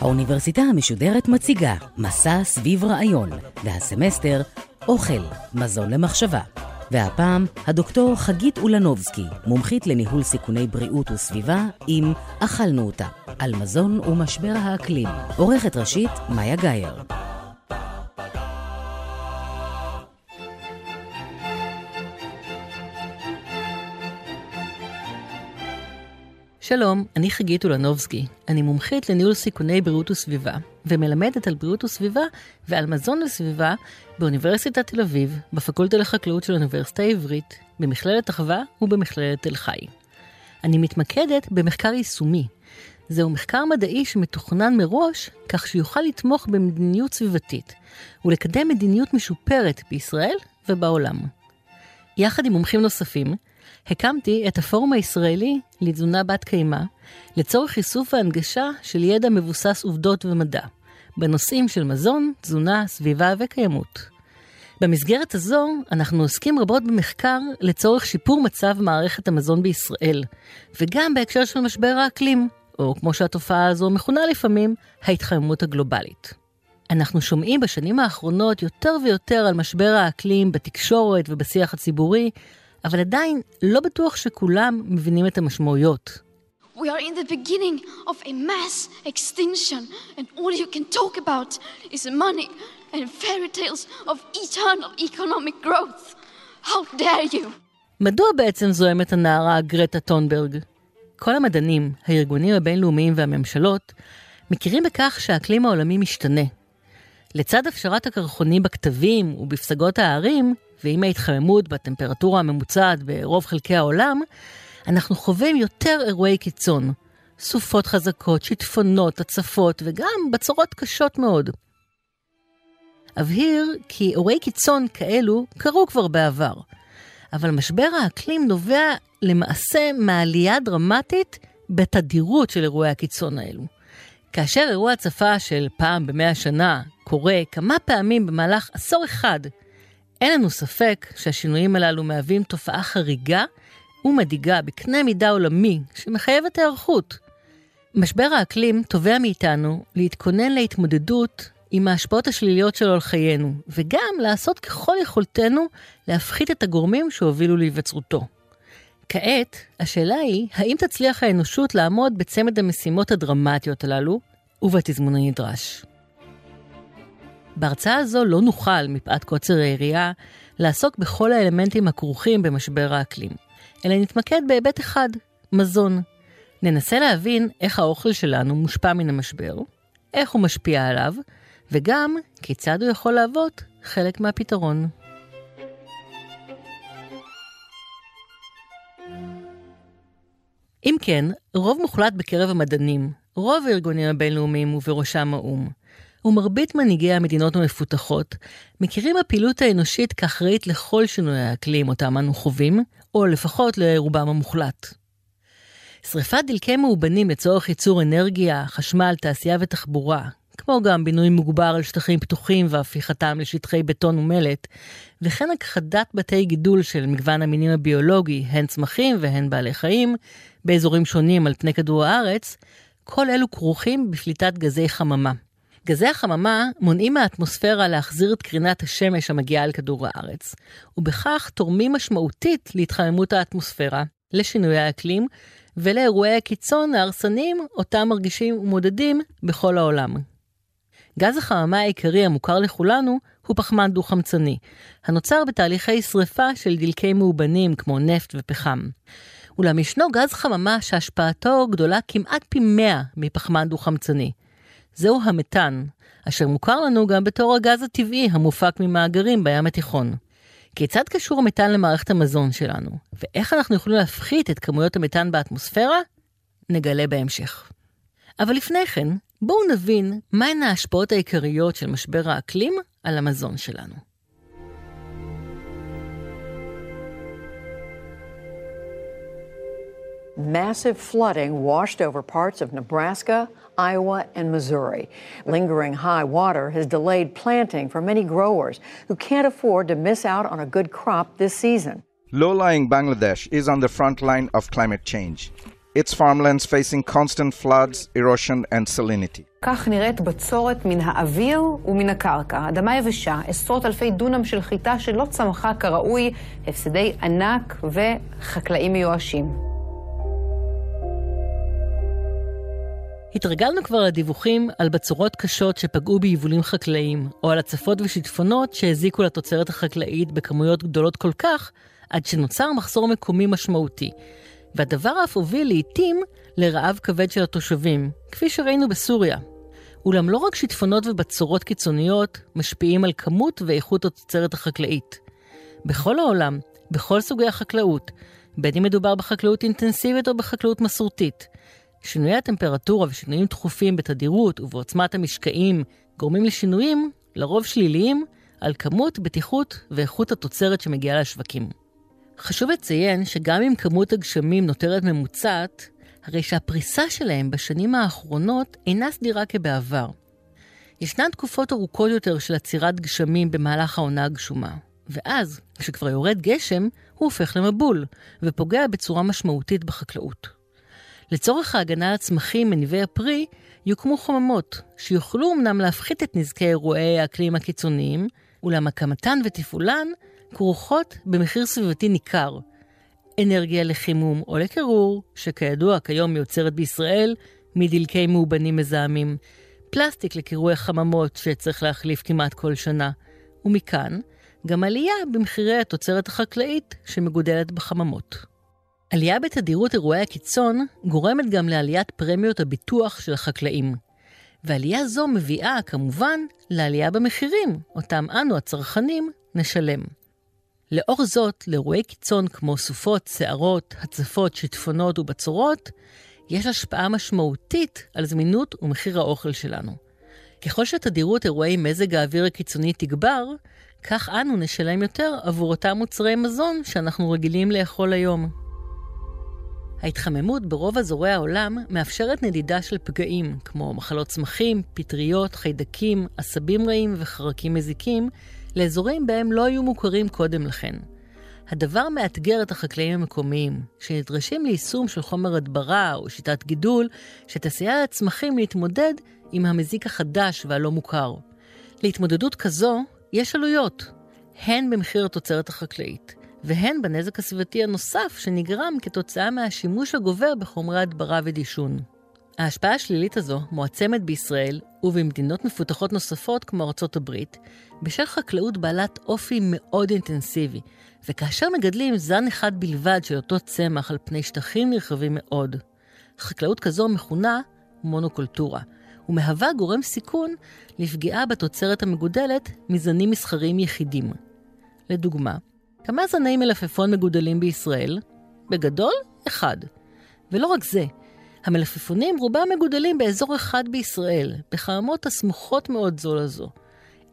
האוניברסיטה המשודרת מציגה מסע סביב רעיון, והסמסטר אוכל, מזון למחשבה. והפעם, הדוקטור חגית אולנובסקי, מומחית לניהול סיכוני בריאות וסביבה, עם אכלנו אותה, על מזון ומשבר האקלים. עורכת ראשית, מאיה גאייר. שלום, אני חגית אולנובסקי. אני מומחית לניהול סיכוני בריאות וסביבה, ומלמדת על בריאות וסביבה ועל מזון וסביבה באוניברסיטת תל אביב, בפקולטה לחקלאות של האוניברסיטה העברית, במכללת אחווה ובמכללת תל חי. אני מתמקדת במחקר יישומי. זהו מחקר מדעי שמתוכנן מראש, כך שיוכל לתמוך במדיניות סביבתית, ולקדם מדיניות משופרת בישראל ובעולם. יחד עם מומחים נוספים, הקמתי את הפורום הישראלי לתזונה בת קיימא, לצורך איסוף והנגשה של ידע מבוסס עובדות ומדע, בנושאים של מזון, תזונה, סביבה וקיימות. במסגרת הזו, אנחנו עוסקים רבות במחקר לצורך שיפור מצב מערכת המזון בישראל, וגם בהקשר של משבר האקלים, או כמו שהתופעה הזו מכונה לפעמים, ההתחממות הגלובלית. אנחנו שומעים בשנים האחרונות יותר ויותר על משבר האקלים בתקשורת ובשיח הציבורי, אבל עדיין לא בטוח שכולם מבינים את המשמעויות. We are in the beginning of a mass extinction, and all you can talk about is money and fairy tales of eternal economic growth. How dare you? מדוע בעצם זוהמת הנערה גרטה טונברג? כל המדענים, הארגונים הבינלאומיים והממשלות מכירים בכך שהאקלים העולמי משתנה. לצד הפשרת הקרחונים בכתבים ובפסגות הערים, ועם ההתחממות בטמפרטורה הממוצעת ברוב חלקי העולם, אנחנו חווים יותר אירועי קיצון. סופות חזקות, שיטפונות, הצפות וגם בצורות קשות מאוד. אבהיר כי אירועי קיצון כאלו קרו כבר בעבר, אבל משבר האקלים נובע למעשה מעלייה דרמטית בתדירות של אירועי הקיצון האלו. כאשר אירוע הצפה של פעם במאה שנה קורה כמה פעמים במהלך עשור אחד, אין לנו ספק שהשינויים הללו מהווים תופעה חריגה ומדאיגה בקנה מידה עולמי שמחייבת היערכות. משבר האקלים תובע מאיתנו להתכונן להתמודדות עם ההשפעות השליליות שלו על חיינו, וגם לעשות ככל יכולתנו להפחית את הגורמים שהובילו להיווצרותו. כעת, השאלה היא, האם תצליח האנושות לעמוד בצמד המשימות הדרמטיות הללו, ובתזמון הנדרש. בהרצאה הזו לא נוכל, מפאת קוצר היריעה, לעסוק בכל האלמנטים הכרוכים במשבר האקלים, אלא נתמקד בהיבט אחד, מזון. ננסה להבין איך האוכל שלנו מושפע מן המשבר, איך הוא משפיע עליו, וגם כיצד הוא יכול להוות חלק מהפתרון. אם כן, רוב מוחלט בקרב המדענים, רוב הארגונים הבינלאומיים ובראשם האו"ם, ומרבית מנהיגי המדינות המפותחות מכירים בפעילות האנושית כאחראית לכל שינוי האקלים אותם אנו חווים, או לפחות לרובם המוחלט. שריפת דלקי מאובנים לצורך ייצור אנרגיה, חשמל, תעשייה ותחבורה, כמו גם בינוי מוגבר על שטחים פתוחים והפיכתם לשטחי בטון ומלט, וכן הכחדת בתי גידול של מגוון המינים הביולוגי, הן צמחים והן בעלי חיים, באזורים שונים על פני כדור הארץ, כל אלו כרוכים בפליטת גזי חממה. גזי החממה מונעים מהאטמוספירה להחזיר את קרינת השמש המגיעה אל כדור הארץ, ובכך תורמים משמעותית להתחממות האטמוספירה, לשינוי האקלים ולאירועי הקיצון ההרסניים אותם מרגישים ומודדים בכל העולם. גז החממה העיקרי המוכר לכולנו הוא פחמן דו-חמצני, הנוצר בתהליכי שרפה של דלקי מאובנים כמו נפט ופחם. אולם ישנו גז חממה שהשפעתו גדולה כמעט פי 100 מפחמן דו-חמצני, זהו המתאן, אשר מוכר לנו גם בתור הגז הטבעי המופק ממאגרים בים התיכון. כיצד קשור המתאן למערכת המזון שלנו, ואיך אנחנו יכולים להפחית את כמויות המתאן באטמוספירה? נגלה בהמשך. אבל לפני כן, בואו נבין מהן ההשפעות העיקריות של משבר האקלים על המזון שלנו. Massive flooding washed over parts of Nebraska, Iowa, and Missouri. Lingering high water has delayed planting for many growers who can't afford to miss out on a good crop this season. Low-lying Bangladesh is on the front line of climate change. Its farmlands facing constant floods, erosion and salinity. כך נראית בצורת מן האוויר ומן הקרקע. אדמה יבשה, עשרות אלפי דונם של חיטה שלא צמחה כראוי, הפסדי ענק וחקלאים מיואשים. התרגלנו כבר לדיווחים על בצורות קשות שפגעו ביבולים חקלאיים, או על הצפות ושיטפונות שהזיקו לתוצרת החקלאית בכמויות גדולות כל כך, עד שנוצר מחסור מקומי משמעותי. והדבר אף הוביל לעיתים לרעב כבד של התושבים, כפי שראינו בסוריה. אולם לא רק שיטפונות ובצורות קיצוניות משפיעים על כמות ואיכות התוצרת החקלאית. בכל העולם, בכל סוגי החקלאות, בין אם מדובר בחקלאות אינטנסיבית או בחקלאות מסורתית, שינויי הטמפרטורה ושינויים תכופים בתדירות ובעוצמת המשקעים גורמים לשינויים, לרוב שליליים, על כמות, בטיחות ואיכות התוצרת שמגיעה לשווקים. חשוב לציין שגם אם כמות הגשמים נותרת ממוצעת, הרי שהפריסה שלהם בשנים האחרונות אינה סדירה כבעבר. ישנן תקופות ארוכות יותר של עצירת גשמים במהלך העונה הגשומה, ואז, כשכבר יורד גשם, הוא הופך למבול, ופוגע בצורה משמעותית בחקלאות. לצורך ההגנה על הצמחים מניבי הפרי, יוקמו חממות, שיוכלו אמנם להפחית את נזקי אירועי האקלים הקיצוניים, אולם הקמתן ותפעולן כרוכות במחיר סביבתי ניכר. אנרגיה לחימום או לקירור, שכידוע כיום מיוצרת בישראל מדלקי מאובנים מזהמים. פלסטיק לקירוי החממות שצריך להחליף כמעט כל שנה. ומכאן, גם עלייה במחירי התוצרת החקלאית שמגודלת בחממות. עלייה בתדירות אירועי הקיצון גורמת גם לעליית פרמיות הביטוח של החקלאים. ועלייה זו מביאה, כמובן, לעלייה במחירים, אותם אנו, הצרכנים, נשלם. לאור זאת, לאירועי קיצון כמו סופות, שערות, הצפות, שיטפונות ובצורות, יש השפעה משמעותית על זמינות ומחיר האוכל שלנו. ככל שתדירות אירועי מזג האוויר הקיצוני תגבר, כך אנו נשלם יותר עבור אותם מוצרי מזון שאנחנו רגילים לאכול היום. ההתחממות ברוב אזורי העולם מאפשרת נדידה של פגעים, כמו מחלות צמחים, פטריות, חיידקים, עשבים רעים וחרקים מזיקים, לאזורים בהם לא היו מוכרים קודם לכן. הדבר מאתגר את החקלאים המקומיים, שנדרשים ליישום של חומר הדברה או שיטת גידול, שתסייע לצמחים להתמודד עם המזיק החדש והלא מוכר. להתמודדות כזו יש עלויות, הן במחיר התוצרת החקלאית, והן בנזק הסביבתי הנוסף שנגרם כתוצאה מהשימוש הגובר בחומרי הדברה ודישון. ההשפעה השלילית הזו מועצמת בישראל ובמדינות מפותחות נוספות כמו ארצות הברית, בשל חקלאות בעלת אופי מאוד אינטנסיבי, וכאשר מגדלים זן אחד בלבד של אותו צמח על פני שטחים נרחבים מאוד. חקלאות כזו מכונה מונוקולטורה, ומהווה גורם סיכון לפגיעה בתוצרת המגודלת מזנים מסחריים יחידים. לדוגמה, כמה זני מלפפון מגודלים בישראל? בגדול, אחד. ולא רק זה, המלפפונים רובם מגודלים באזור אחד בישראל, בחממות הסמוכות מאוד זו לזו.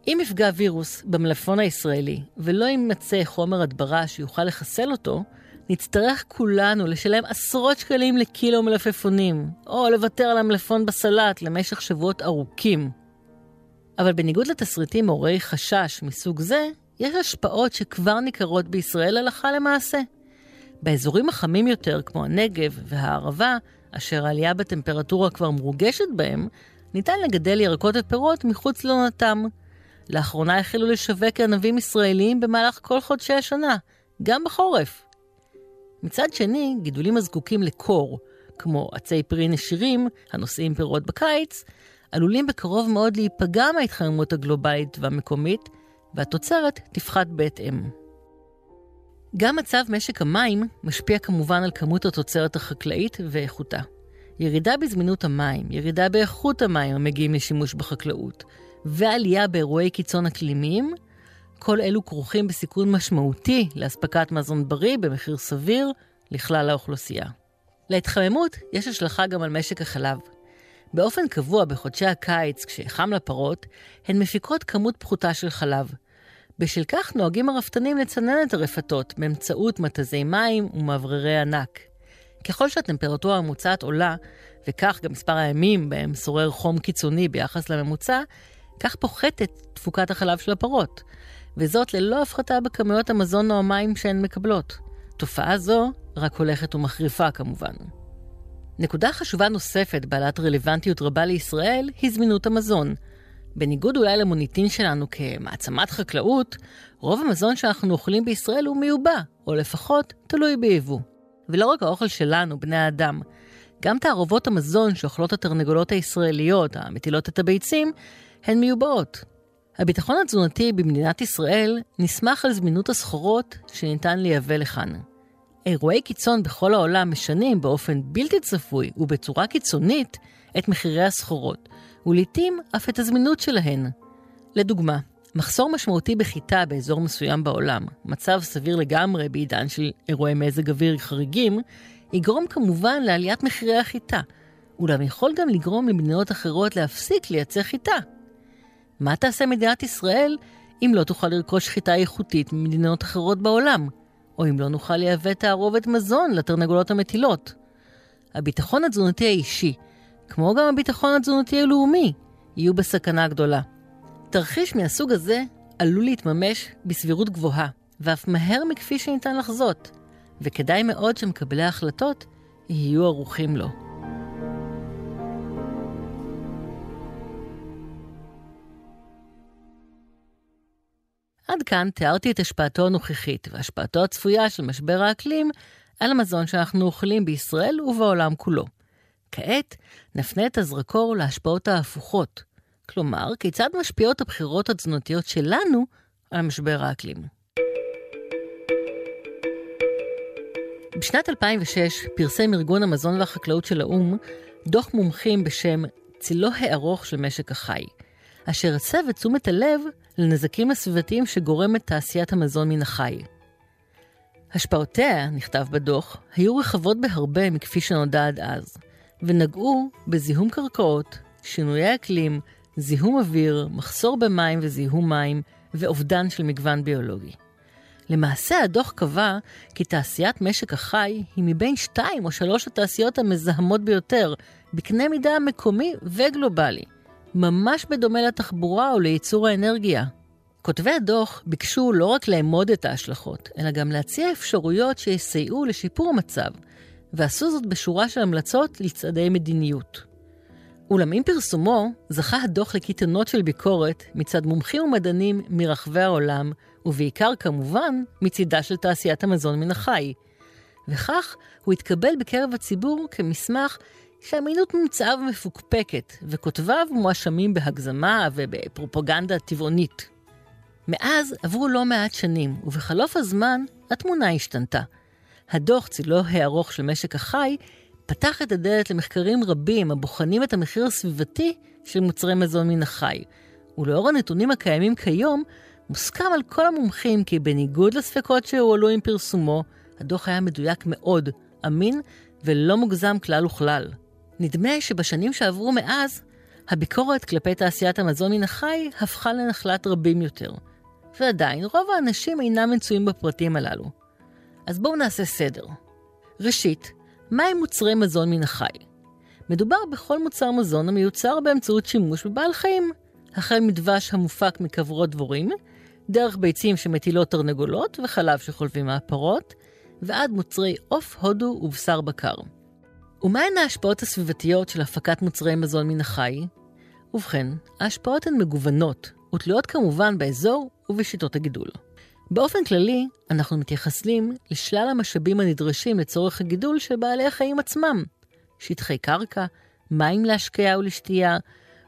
אם יפגע וירוס במלפפון הישראלי ולא יימצא חומר הדברה שיוכל לחסל אותו, נצטרך כולנו לשלם עשרות שקלים לקילו מלפפונים, או לוותר על המלפפון בסלט למשך שבועות ארוכים. אבל בניגוד לתסריטים מעוררי חשש מסוג זה, יש השפעות שכבר ניכרות בישראל הלכה למעשה. באזורים החמים יותר, כמו הנגב והערבה, אשר העלייה בטמפרטורה כבר מורגשת בהם, ניתן לגדל ירקות ופירות מחוץ לעונתם. לאחרונה החלו לשווק ענבים ישראליים במהלך כל חודשי השנה, גם בחורף. מצד שני, גידולים הזקוקים לקור, כמו עצי פרי נשירים, הנושאים פירות בקיץ, עלולים בקרוב מאוד להיפגע מההתחממות הגלובלית והמקומית, והתוצרת תפחת בהתאם. גם מצב משק המים משפיע כמובן על כמות התוצרת החקלאית ואיכותה. ירידה בזמינות המים, ירידה באיכות המים המגיעים לשימוש בחקלאות, ועלייה באירועי קיצון אקלימיים, כל אלו כרוכים בסיכון משמעותי לאספקת מזון בריא במחיר סביר לכלל האוכלוסייה. להתחממות יש השלכה גם על משק החלב. באופן קבוע בחודשי הקיץ, כשחם לפרות, הן מפיקות כמות פחותה של חלב, בשל כך נוהגים הרפתנים לצנן את הרפתות באמצעות מתזי מים ומאווררי ענק. ככל שהטמפרטורה הממוצעת עולה, וכך גם מספר הימים בהם שורר חום קיצוני ביחס לממוצע, כך פוחתת תפוקת החלב של הפרות, וזאת ללא הפחתה בכמויות המזון או המים שהן מקבלות. תופעה זו רק הולכת ומחריפה כמובן. נקודה חשובה נוספת בעלת רלוונטיות רבה לישראל היא זמינות המזון. בניגוד אולי למוניטין שלנו כמעצמת חקלאות, רוב המזון שאנחנו אוכלים בישראל הוא מיובא, או לפחות תלוי ביבוא. ולא רק האוכל שלנו, בני האדם, גם תערובות המזון שאוכלות התרנגולות הישראליות, המטילות את הביצים, הן מיובאות. הביטחון התזונתי במדינת ישראל נסמך על זמינות הסחורות שניתן לייבא לכאן. אירועי קיצון בכל העולם משנים באופן בלתי צפוי ובצורה קיצונית את מחירי הסחורות, ולעיתים אף את הזמינות שלהן. לדוגמה, מחסור משמעותי בחיטה באזור מסוים בעולם, מצב סביר לגמרי בעידן של אירועי מזג אוויר חריגים, יגרום כמובן לעליית מחירי החיטה, אולם יכול גם לגרום למדינות אחרות להפסיק לייצר חיטה. מה תעשה מדינת ישראל אם לא תוכל לרכוש חיטה איכותית ממדינות אחרות בעולם? או אם לא נוכל לייבא תערובת מזון לתרנגולות המטילות. הביטחון התזונתי האישי, כמו גם הביטחון התזונתי הלאומי, יהיו בסכנה גדולה. תרחיש מהסוג הזה עלול להתממש בסבירות גבוהה, ואף מהר מכפי שניתן לחזות, וכדאי מאוד שמקבלי ההחלטות יהיו ערוכים לו. עד כאן תיארתי את השפעתו הנוכחית והשפעתו הצפויה של משבר האקלים על המזון שאנחנו אוכלים בישראל ובעולם כולו. כעת נפנה את הזרקור להשפעות ההפוכות, כלומר, כיצד משפיעות הבחירות התזונתיות שלנו על משבר האקלים. בשנת 2006 פרסם ארגון המזון והחקלאות של האו"ם דוח מומחים בשם צילו הארוך של משק החי, אשר הסב את תשומת הלב לנזקים הסביבתיים שגורמת תעשיית המזון מן החי. השפעותיה, נכתב בדוח, היו רחבות בהרבה מכפי שנודע עד אז, ונגעו בזיהום קרקעות, שינויי אקלים, זיהום אוויר, מחסור במים וזיהום מים, ואובדן של מגוון ביולוגי. למעשה הדוח קבע כי תעשיית משק החי היא מבין שתיים או שלוש התעשיות המזהמות ביותר, בקנה מידה מקומי וגלובלי. ממש בדומה לתחבורה או לייצור האנרגיה. כותבי הדוח ביקשו לא רק לאמוד את ההשלכות, אלא גם להציע אפשרויות שיסייעו לשיפור המצב, ועשו זאת בשורה של המלצות לצעדי מדיניות. אולם עם פרסומו, זכה הדוח לקיתונות של ביקורת מצד מומחים ומדענים מרחבי העולם, ובעיקר כמובן מצידה של תעשיית המזון מן החי. וכך הוא התקבל בקרב הציבור כמסמך שאמינות מומצאה ומפוקפקת, וכותביו מואשמים בהגזמה ובפרופגנדה טבעונית. מאז עברו לא מעט שנים, ובחלוף הזמן התמונה השתנתה. הדוח צילו הארוך של משק החי פתח את הדלת למחקרים רבים הבוחנים את המחיר הסביבתי של מוצרי מזון מן החי. ולאור הנתונים הקיימים כיום, מוסכם על כל המומחים כי בניגוד לספקות שהועלו עם פרסומו, הדוח היה מדויק מאוד, אמין ולא מוגזם כלל וכלל. נדמה שבשנים שעברו מאז, הביקורת כלפי תעשיית המזון מן החי הפכה לנחלת רבים יותר. ועדיין, רוב האנשים אינם מצויים בפרטים הללו. אז בואו נעשה סדר. ראשית, מהם מוצרי מזון מן החי? מדובר בכל מוצר מזון המיוצר באמצעות שימוש בבעל חיים, החל מדבש המופק מכוורות דבורים, דרך ביצים שמטילות תרנגולות וחלב שחולבים מהפרות, ועד מוצרי עוף, הודו ובשר בקר. ומהן ההשפעות הסביבתיות של הפקת מוצרי מזון מן החי? ובכן, ההשפעות הן מגוונות, ותלויות כמובן באזור ובשיטות הגידול. באופן כללי, אנחנו מתייחסים לשלל המשאבים הנדרשים לצורך הגידול של בעלי החיים עצמם. שטחי קרקע, מים להשקיה ולשתייה,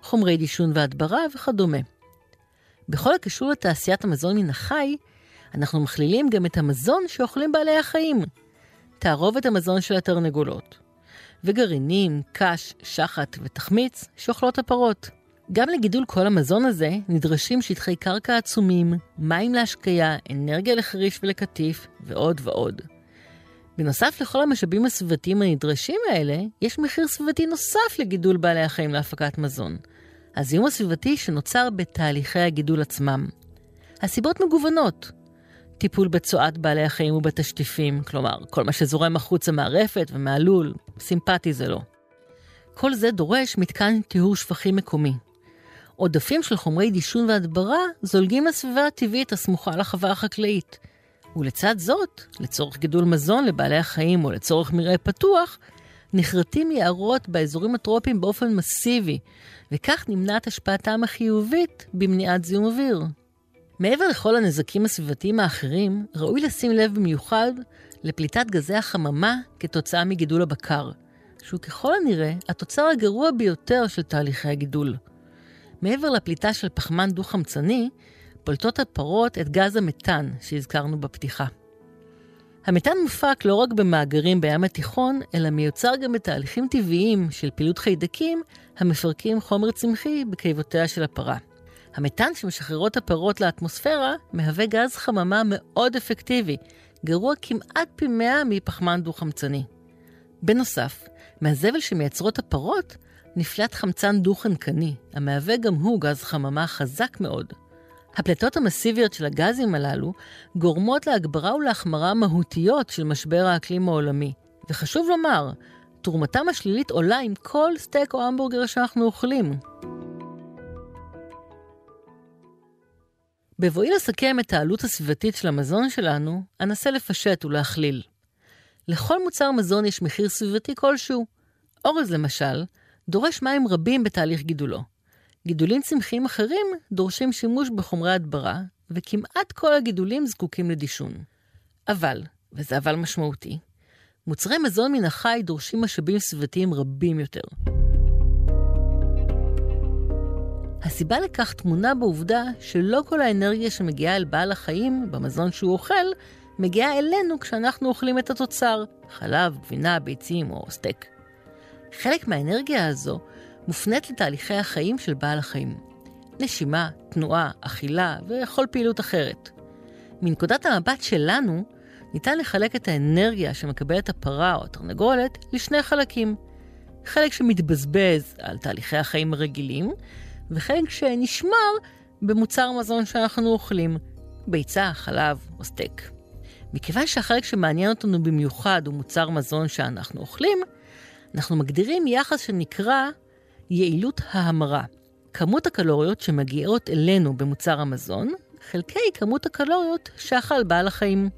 חומרי דישון והדברה וכדומה. בכל הקשור לתעשיית המזון מן החי, אנחנו מכלילים גם את המזון שאוכלים בעלי החיים. תערובת המזון של התרנגולות, וגרעינים, קש, שחת ותחמיץ שאוכלות הפרות. גם לגידול כל המזון הזה נדרשים שטחי קרקע עצומים, מים להשקיה, אנרגיה לחריש ולקטיף, ועוד ועוד. בנוסף לכל המשאבים הסביבתיים הנדרשים האלה, יש מחיר סביבתי נוסף לגידול בעלי החיים להפקת מזון. הזיהום הסביבתי שנוצר בתהליכי הגידול עצמם. הסיבות מגוונות. טיפול בצואת בעלי החיים ובתשטיפים, כלומר, כל מה שזורם החוצה מהרפת ומהלול, סימפטי זה לא. כל זה דורש מתקן טיהור שפכים מקומי, עודפים של חומרי דישון והדברה זולגים לסביבה הטבעית הסמוכה לחווה החקלאית. ולצד זאת, לצורך גידול מזון לבעלי החיים או לצורך מרעה פתוח, נכרתים יערות באזורים הטרופיים באופן מסיבי, וכך נמנעת השפעתם החיובית במניעת זיהום אוויר. מעבר לכל הנזקים הסביבתיים האחרים, ראוי לשים לב במיוחד לפליטת גזי החממה כתוצאה מגידול הבקר, שהוא ככל הנראה התוצר הגרוע ביותר של תהליכי הגידול. מעבר לפליטה של פחמן דו-חמצני, פולטות הפרות את גז המתאן שהזכרנו בפתיחה. המתאן מופק לא רק במאגרים בים התיכון, אלא מיוצר גם בתהליכים טבעיים של פעילות חיידקים המפרקים חומר צמחי בקיבותיה של הפרה. המתאן שמשחררות הפרות לאטמוספירה מהווה גז חממה מאוד אפקטיבי, גרוע כמעט פי מאה מפחמן דו-חמצני. בנוסף, מהזבל שמייצרות הפרות נפלט חמצן דו-חנקני, המהווה גם הוא גז חממה חזק מאוד. הפליטות המסיביות של הגזים הללו גורמות להגברה ולהחמרה מהותיות של משבר האקלים העולמי. וחשוב לומר, תרומתם השלילית עולה עם כל סטייק או המבורגר שאנחנו אוכלים. בבואי לסכם את העלות הסביבתית של המזון שלנו, אנסה לפשט ולהכליל. לכל מוצר מזון יש מחיר סביבתי כלשהו. אורז למשל, דורש מים רבים בתהליך גידולו. גידולים צמחיים אחרים דורשים שימוש בחומרי הדברה, וכמעט כל הגידולים זקוקים לדישון. אבל, וזה אבל משמעותי, מוצרי מזון מן החי דורשים משאבים סביבתיים רבים יותר. הסיבה לכך טמונה בעובדה שלא כל האנרגיה שמגיעה אל בעל החיים במזון שהוא אוכל, מגיעה אלינו כשאנחנו אוכלים את התוצר, חלב, גבינה, ביצים או סטייק. חלק מהאנרגיה הזו מופנית לתהליכי החיים של בעל החיים. נשימה, תנועה, אכילה וכל פעילות אחרת. מנקודת המבט שלנו, ניתן לחלק את האנרגיה שמקבלת הפרה או התרנגולת לשני חלקים. חלק שמתבזבז על תהליכי החיים הרגילים, וחלק שנשמר במוצר מזון שאנחנו אוכלים, ביצה, חלב או סטייק. מכיוון שהחלק שמעניין אותנו במיוחד הוא מוצר מזון שאנחנו אוכלים, אנחנו מגדירים יחס שנקרא יעילות ההמרה. כמות הקלוריות שמגיעות אלינו במוצר המזון, חלקי כמות הקלוריות שאכל בעל החיים.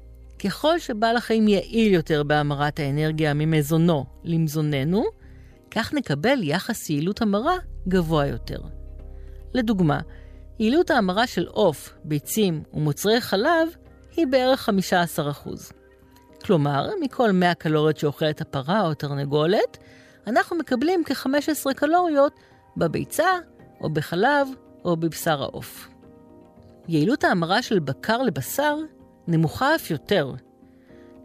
ככל שבעל החיים יעיל יותר בהמרת האנרגיה ממזונו למזוננו, כך נקבל יחס יעילות המרה גבוה יותר. לדוגמה, יעילות ההמרה של עוף, ביצים ומוצרי חלב היא בערך 15%. כלומר, מכל 100 קלוריות שאוכלת הפרה או תרנגולת, אנחנו מקבלים כ-15 קלוריות בביצה, או בחלב, או בבשר העוף. יעילות ההמרה של בקר לבשר נמוכה אף יותר.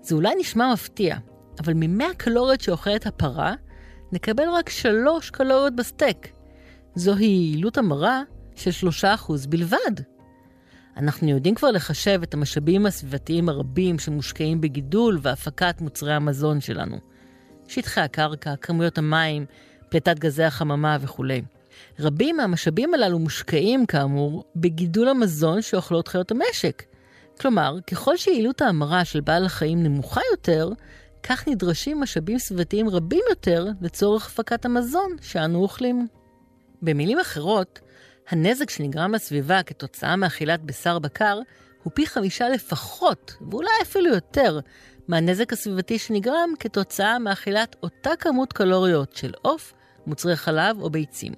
זה אולי נשמע מפתיע, אבל מ-100 קלוריות שאוכלת הפרה, נקבל רק 3 קלוריות בסטייק. זוהי יעילות המרה של 3% בלבד. אנחנו יודעים כבר לחשב את המשאבים הסביבתיים הרבים שמושקעים בגידול והפקת מוצרי המזון שלנו. שטחי הקרקע, כמויות המים, פליטת גזי החממה וכולי. רבים מהמשאבים הללו מושקעים, כאמור, בגידול המזון שאוכלות חיות המשק. כלומר, ככל שיעילות ההמרה של בעל החיים נמוכה יותר, כך נדרשים משאבים סביבתיים רבים יותר לצורך הפקת המזון שאנו אוכלים. במילים אחרות, הנזק שנגרם לסביבה כתוצאה מאכילת בשר בקר הוא פי חמישה לפחות, ואולי אפילו יותר, מהנזק הסביבתי שנגרם כתוצאה מאכילת אותה כמות קלוריות של עוף, מוצרי חלב או ביצים.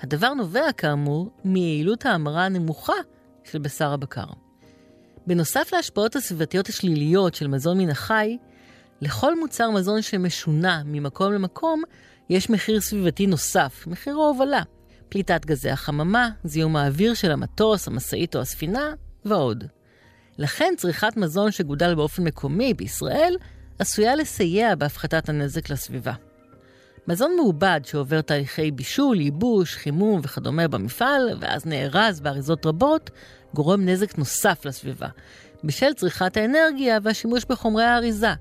הדבר נובע, כאמור, מיעילות ההמרה הנמוכה של בשר הבקר. בנוסף להשפעות הסביבתיות השליליות של מזון מן החי, לכל מוצר מזון שמשונה ממקום למקום, יש מחיר סביבתי נוסף, מחיר ההובלה. פליטת גזי החממה, זיהום האוויר של המטוס, המשאית או הספינה, ועוד. לכן צריכת מזון שגודל באופן מקומי בישראל עשויה לסייע בהפחתת הנזק לסביבה. מזון מעובד שעובר תהליכי בישול, ייבוש, חימום וכדומה במפעל, ואז נארז באריזות רבות, גורם נזק נוסף לסביבה, בשל צריכת האנרגיה והשימוש בחומרי האריזה,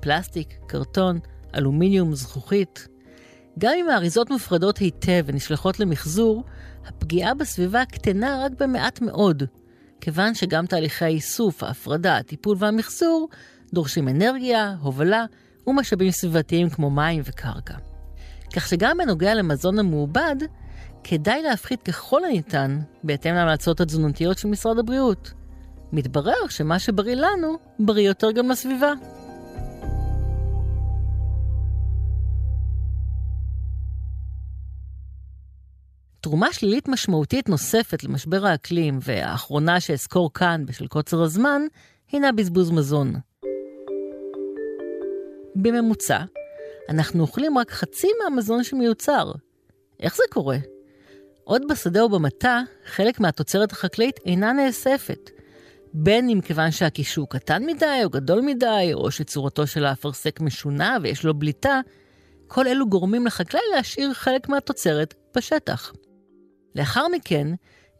פלסטיק, קרטון, אלומיניום, זכוכית. גם אם האריזות מופרדות היטב ונשלחות למחזור, הפגיעה בסביבה קטנה רק במעט מאוד, כיוון שגם תהליכי האיסוף, ההפרדה, הטיפול והמחזור דורשים אנרגיה, הובלה ומשאבים סביבתיים כמו מים וקרקע. כך שגם בנוגע למזון המעובד, כדאי להפחית ככל הניתן בהתאם להמלצות התזונתיות של משרד הבריאות. מתברר שמה שבריא לנו, בריא יותר גם לסביבה. תרומה שלילית משמעותית נוספת למשבר האקלים, והאחרונה שאזכור כאן בשל קוצר הזמן, הינה בזבוז מזון. בממוצע, אנחנו אוכלים רק חצי מהמזון שמיוצר. איך זה קורה? עוד בשדה או במטע, חלק מהתוצרת החקלאית אינה נאספת. בין אם כיוון שהקישור קטן מדי או גדול מדי, או שצורתו של האפרסק משונה ויש לו בליטה, כל אלו גורמים לחקלאי להשאיר חלק מהתוצרת בשטח. לאחר מכן,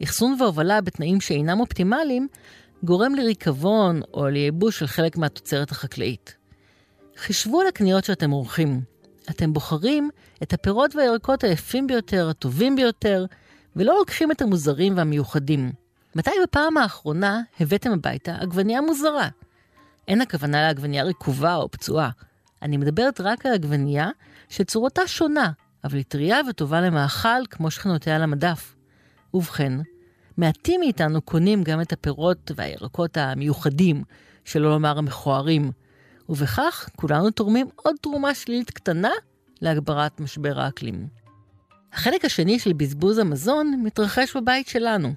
אחסון והובלה בתנאים שאינם אופטימליים, גורם לריקבון או לייבוש של חלק מהתוצרת החקלאית. חישבו על הקניות שאתם עורכים. אתם בוחרים את הפירות והירקות היפים ביותר, הטובים ביותר, ולא לוקחים את המוזרים והמיוחדים. מתי בפעם האחרונה הבאתם הביתה עגבנייה מוזרה? אין הכוונה לעגבנייה רקובה או פצועה. אני מדברת רק על עגבנייה שצורתה שונה, אבל היא טריה וטובה למאכל כמו שכנותיה למדף. ובכן, מעטים מאיתנו קונים גם את הפירות והירקות המיוחדים, שלא לומר המכוערים, ובכך כולנו תורמים עוד תרומה שלילית קטנה להגברת משבר האקלים. החלק השני של בזבוז המזון מתרחש בבית שלנו.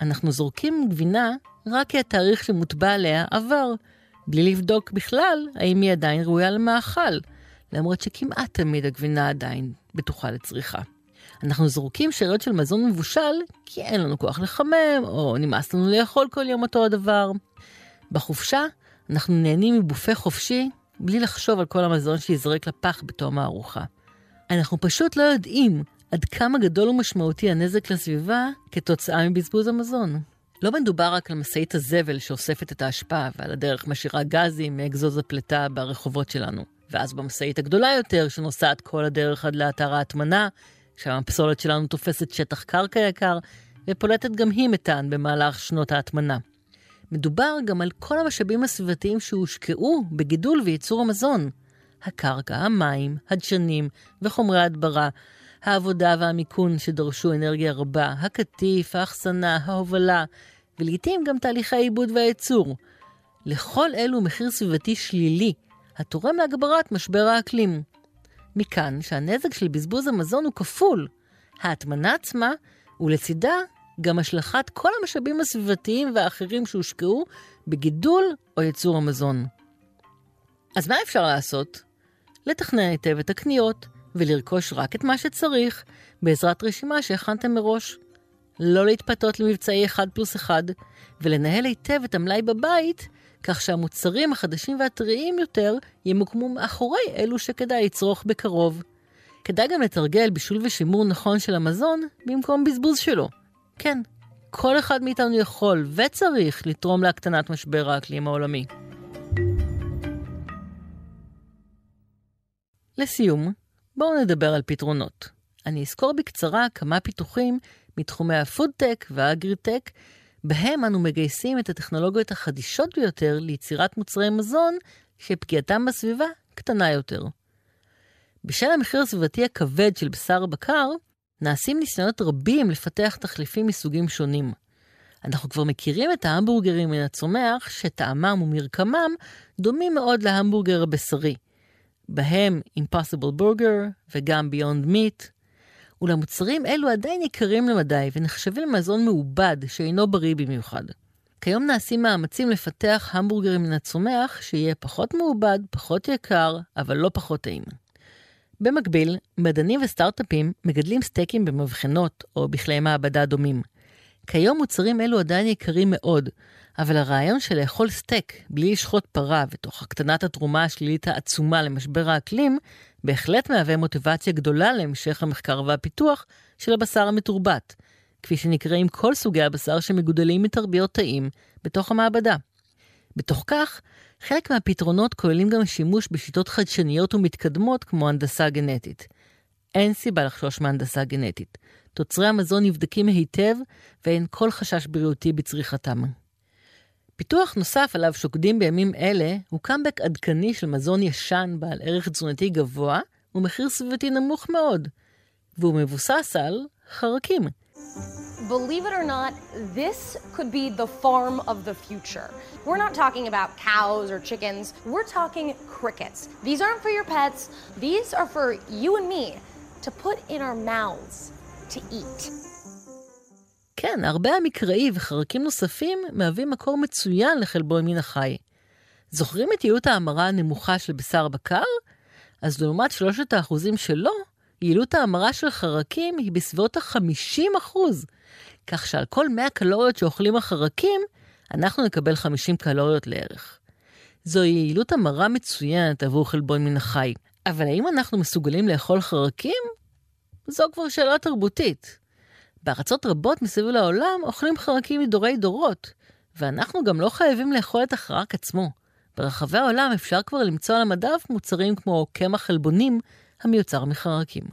אנחנו זורקים גבינה רק כי התאריך שמוטבע עליה עבר, בלי לבדוק בכלל האם היא עדיין ראויה למאכל, למרות שכמעט תמיד הגבינה עדיין בטוחה לצריכה. אנחנו זורקים שאריות של מזון מבושל כי אין לנו כוח לחמם, או נמאס לנו לאכול כל יום אותו הדבר. בחופשה אנחנו נהנים מבופה חופשי בלי לחשוב על כל המזון שיזרק לפח בתום הארוחה. אנחנו פשוט לא יודעים עד כמה גדול ומשמעותי הנזק לסביבה כתוצאה מבזבוז המזון. לא מדובר רק על משאית הזבל שאוספת את האשפה ועל הדרך משאירה גזים מאגזוז הפליטה ברחובות שלנו. ואז במשאית הגדולה יותר, שנוסעת כל הדרך עד לאתר ההטמנה, שם הפסולת שלנו תופסת שטח קרקע יקר, ופולטת גם היא מתאן במהלך שנות ההטמנה. מדובר גם על כל המשאבים הסביבתיים שהושקעו בגידול וייצור המזון. הקרקע, המים, הדשנים וחומרי הדברה, העבודה והמיכון שדרשו אנרגיה רבה, הקטיף, האחסנה, ההובלה, ולעיתים גם תהליכי העיבוד והייצור. לכל אלו מחיר סביבתי שלילי, התורם להגברת משבר האקלים. מכאן שהנזק של בזבוז המזון הוא כפול. ההטמנה עצמה, ולצידה גם השלכת כל המשאבים הסביבתיים והאחרים שהושקעו בגידול או ייצור המזון. אז מה אפשר לעשות? לתכנן היטב את הקניות ולרכוש רק את מה שצריך בעזרת רשימה שהכנתם מראש. לא להתפתות למבצעי 1 פלוס 1 ולנהל היטב את המלאי בבית כך שהמוצרים החדשים והטריים יותר ימוקמו מאחורי אלו שכדאי לצרוך בקרוב. כדאי גם לתרגל בישול ושימור נכון של המזון במקום בזבוז שלו. כן, כל אחד מאיתנו יכול וצריך לתרום להקטנת משבר האקלים העולמי. לסיום, בואו נדבר על פתרונות. אני אזכור בקצרה כמה פיתוחים מתחומי הפודטק והאגריטק בהם אנו מגייסים את הטכנולוגיות החדישות ביותר ליצירת מוצרי מזון שפגיעתם בסביבה קטנה יותר. בשל המחיר הסביבתי הכבד של בשר בקר, נעשים ניסיונות רבים לפתח תחליפים מסוגים שונים. אנחנו כבר מכירים את ההמבורגרים מן הצומח, שטעמם ומרקמם דומים מאוד להמבורגר הבשרי. בהם Impossible Burger וגם Beyond Meat, אולם מוצרים אלו עדיין יקרים למדי ונחשבים למזון מעובד שאינו בריא במיוחד. כיום נעשים מאמצים לפתח המבורגרים מן הצומח שיהיה פחות מעובד, פחות יקר, אבל לא פחות טעים. במקביל, מדענים וסטארט-אפים מגדלים סטייקים במבחנות או בכלי מעבדה דומים. כיום מוצרים אלו עדיין יקרים מאוד, אבל הרעיון של לאכול סטייק בלי לשחוט פרה ותוך הקטנת התרומה השלילית העצומה למשבר האקלים, בהחלט מהווה מוטיבציה גדולה להמשך המחקר והפיתוח של הבשר המתורבת, כפי שנקראים כל סוגי הבשר שמגודלים מתרביות תאים בתוך המעבדה. בתוך כך, חלק מהפתרונות כוללים גם שימוש בשיטות חדשניות ומתקדמות כמו הנדסה גנטית. אין סיבה לחשוש מהנדסה גנטית. תוצרי המזון נבדקים היטב ואין כל חשש בריאותי בצריכתם. פיתוח נוסף עליו שוקדים בימים אלה הוא קאמבק עדכני של מזון ישן בעל ערך תזונתי גבוה ומחיר סביבתי נמוך מאוד, והוא מבוסס על חרקים. believe it or not, this could be the farm of the future. We're not talking about cows or chickens, we're talking crickets. These aren't for your pets, these are for you and me to put in our mouths to eat. כן, הרבה המקראי וחרקים נוספים מהווים מקור מצוין לחלבון מן החי. זוכרים את יעילות ההמרה הנמוכה של בשר בקר? אז לעומת שלושת האחוזים שלו, יעילות ההמרה של חרקים היא בסביבות ה-50 אחוז. כך שעל כל 100 קלוריות שאוכלים החרקים, אנחנו נקבל 50 קלוריות לערך. זוהי יעילות המרה מצוינת עבור חלבון מן החי, אבל האם אנחנו מסוגלים לאכול חרקים? זו כבר שאלה תרבותית. בארצות רבות מסביב לעולם אוכלים חרקים מדורי דורות, ואנחנו גם לא חייבים לאכול את החרק עצמו. ברחבי העולם אפשר כבר למצוא על המדף מוצרים כמו קמח חלבונים המיוצר מחרקים.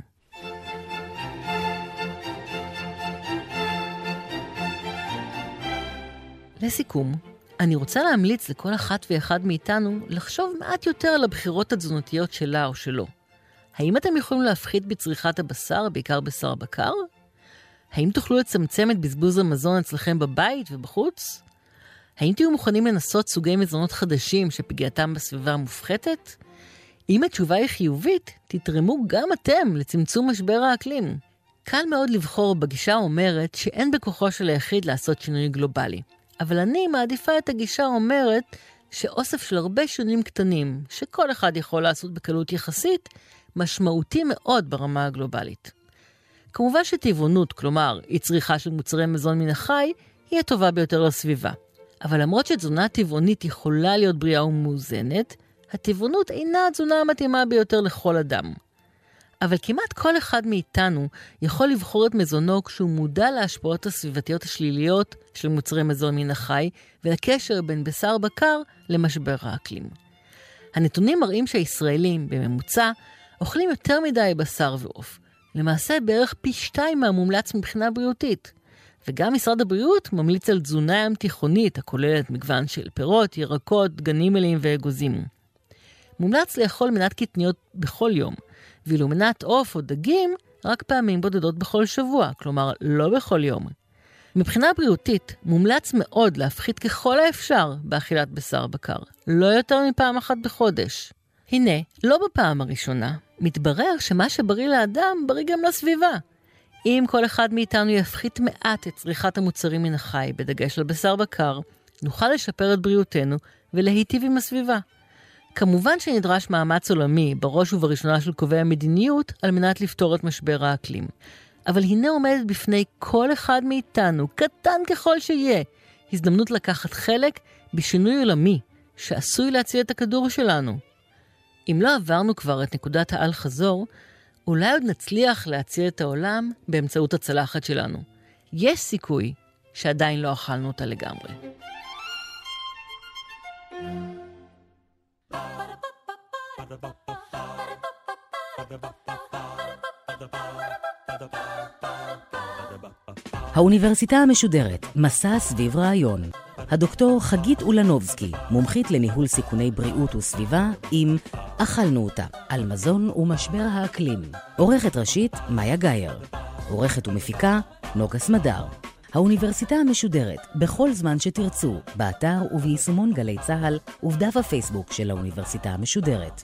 לסיכום, אני רוצה להמליץ לכל אחת ואחד מאיתנו לחשוב מעט יותר על הבחירות התזונתיות שלה או שלו. האם אתם יכולים להפחית בצריכת הבשר, בעיקר בשר בקר? האם תוכלו לצמצם את בזבוז המזון אצלכם בבית ובחוץ? האם תהיו מוכנים לנסות סוגי מזונות חדשים שפגיעתם בסביבה מופחתת? אם התשובה היא חיובית, תתרמו גם אתם לצמצום משבר האקלים. קל מאוד לבחור בגישה האומרת שאין בכוחו של היחיד לעשות שינוי גלובלי. אבל אני מעדיפה את הגישה האומרת שאוסף של הרבה שינויים קטנים, שכל אחד יכול לעשות בקלות יחסית, משמעותי מאוד ברמה הגלובלית. כמובן שטבעונות, כלומר, אי צריכה של מוצרי מזון מן החי, היא הטובה ביותר לסביבה. אבל למרות שתזונה טבעונית יכולה להיות בריאה ומאוזנת, הטבעונות אינה התזונה המתאימה ביותר לכל אדם. אבל כמעט כל אחד מאיתנו יכול לבחור את מזונו כשהוא מודע להשפעות הסביבתיות השליליות של מוצרי מזון מן החי ולקשר בין בשר בקר למשבר האקלים. הנתונים מראים שהישראלים, בממוצע, אוכלים יותר מדי בשר ועוף. למעשה בערך פי שתיים מהמומלץ מבחינה בריאותית. וגם משרד הבריאות ממליץ על תזונה ים תיכונית הכוללת מגוון של פירות, ירקות, דגנים מלאים ואגוזים. מומלץ לאכול מנת קטניות בכל יום, ואילו מנת עוף או דגים רק פעמים בודדות בכל שבוע, כלומר לא בכל יום. מבחינה בריאותית, מומלץ מאוד להפחית ככל האפשר באכילת בשר בקר, לא יותר מפעם אחת בחודש. הנה, לא בפעם הראשונה, מתברר שמה שבריא לאדם, בריא גם לסביבה. אם כל אחד מאיתנו יפחית מעט את צריכת המוצרים מן החי, בדגש על בשר בקר, נוכל לשפר את בריאותנו ולהיטיב עם הסביבה. כמובן שנדרש מאמץ עולמי, בראש ובראשונה של קובעי המדיניות, על מנת לפתור את משבר האקלים. אבל הנה עומדת בפני כל אחד מאיתנו, קטן ככל שיהיה, הזדמנות לקחת חלק בשינוי עולמי, שעשוי להציל את הכדור שלנו. אם לא עברנו כבר את נקודת האל-חזור, אולי עוד נצליח להציל את העולם באמצעות הצלחת שלנו. יש סיכוי שעדיין לא אכלנו אותה לגמרי. האוניברסיטה המשודרת, מסע סביב רעיון. הדוקטור חגית אולנובסקי, מומחית לניהול סיכוני בריאות וסביבה, עם אכלנו אותה, על מזון ומשבר האקלים. עורכת ראשית, מאיה גאייר. עורכת ומפיקה, נוגה סמדר. האוניברסיטה המשודרת, בכל זמן שתרצו, באתר וביישומון גלי צה"ל ובדף הפייסבוק של האוניברסיטה המשודרת.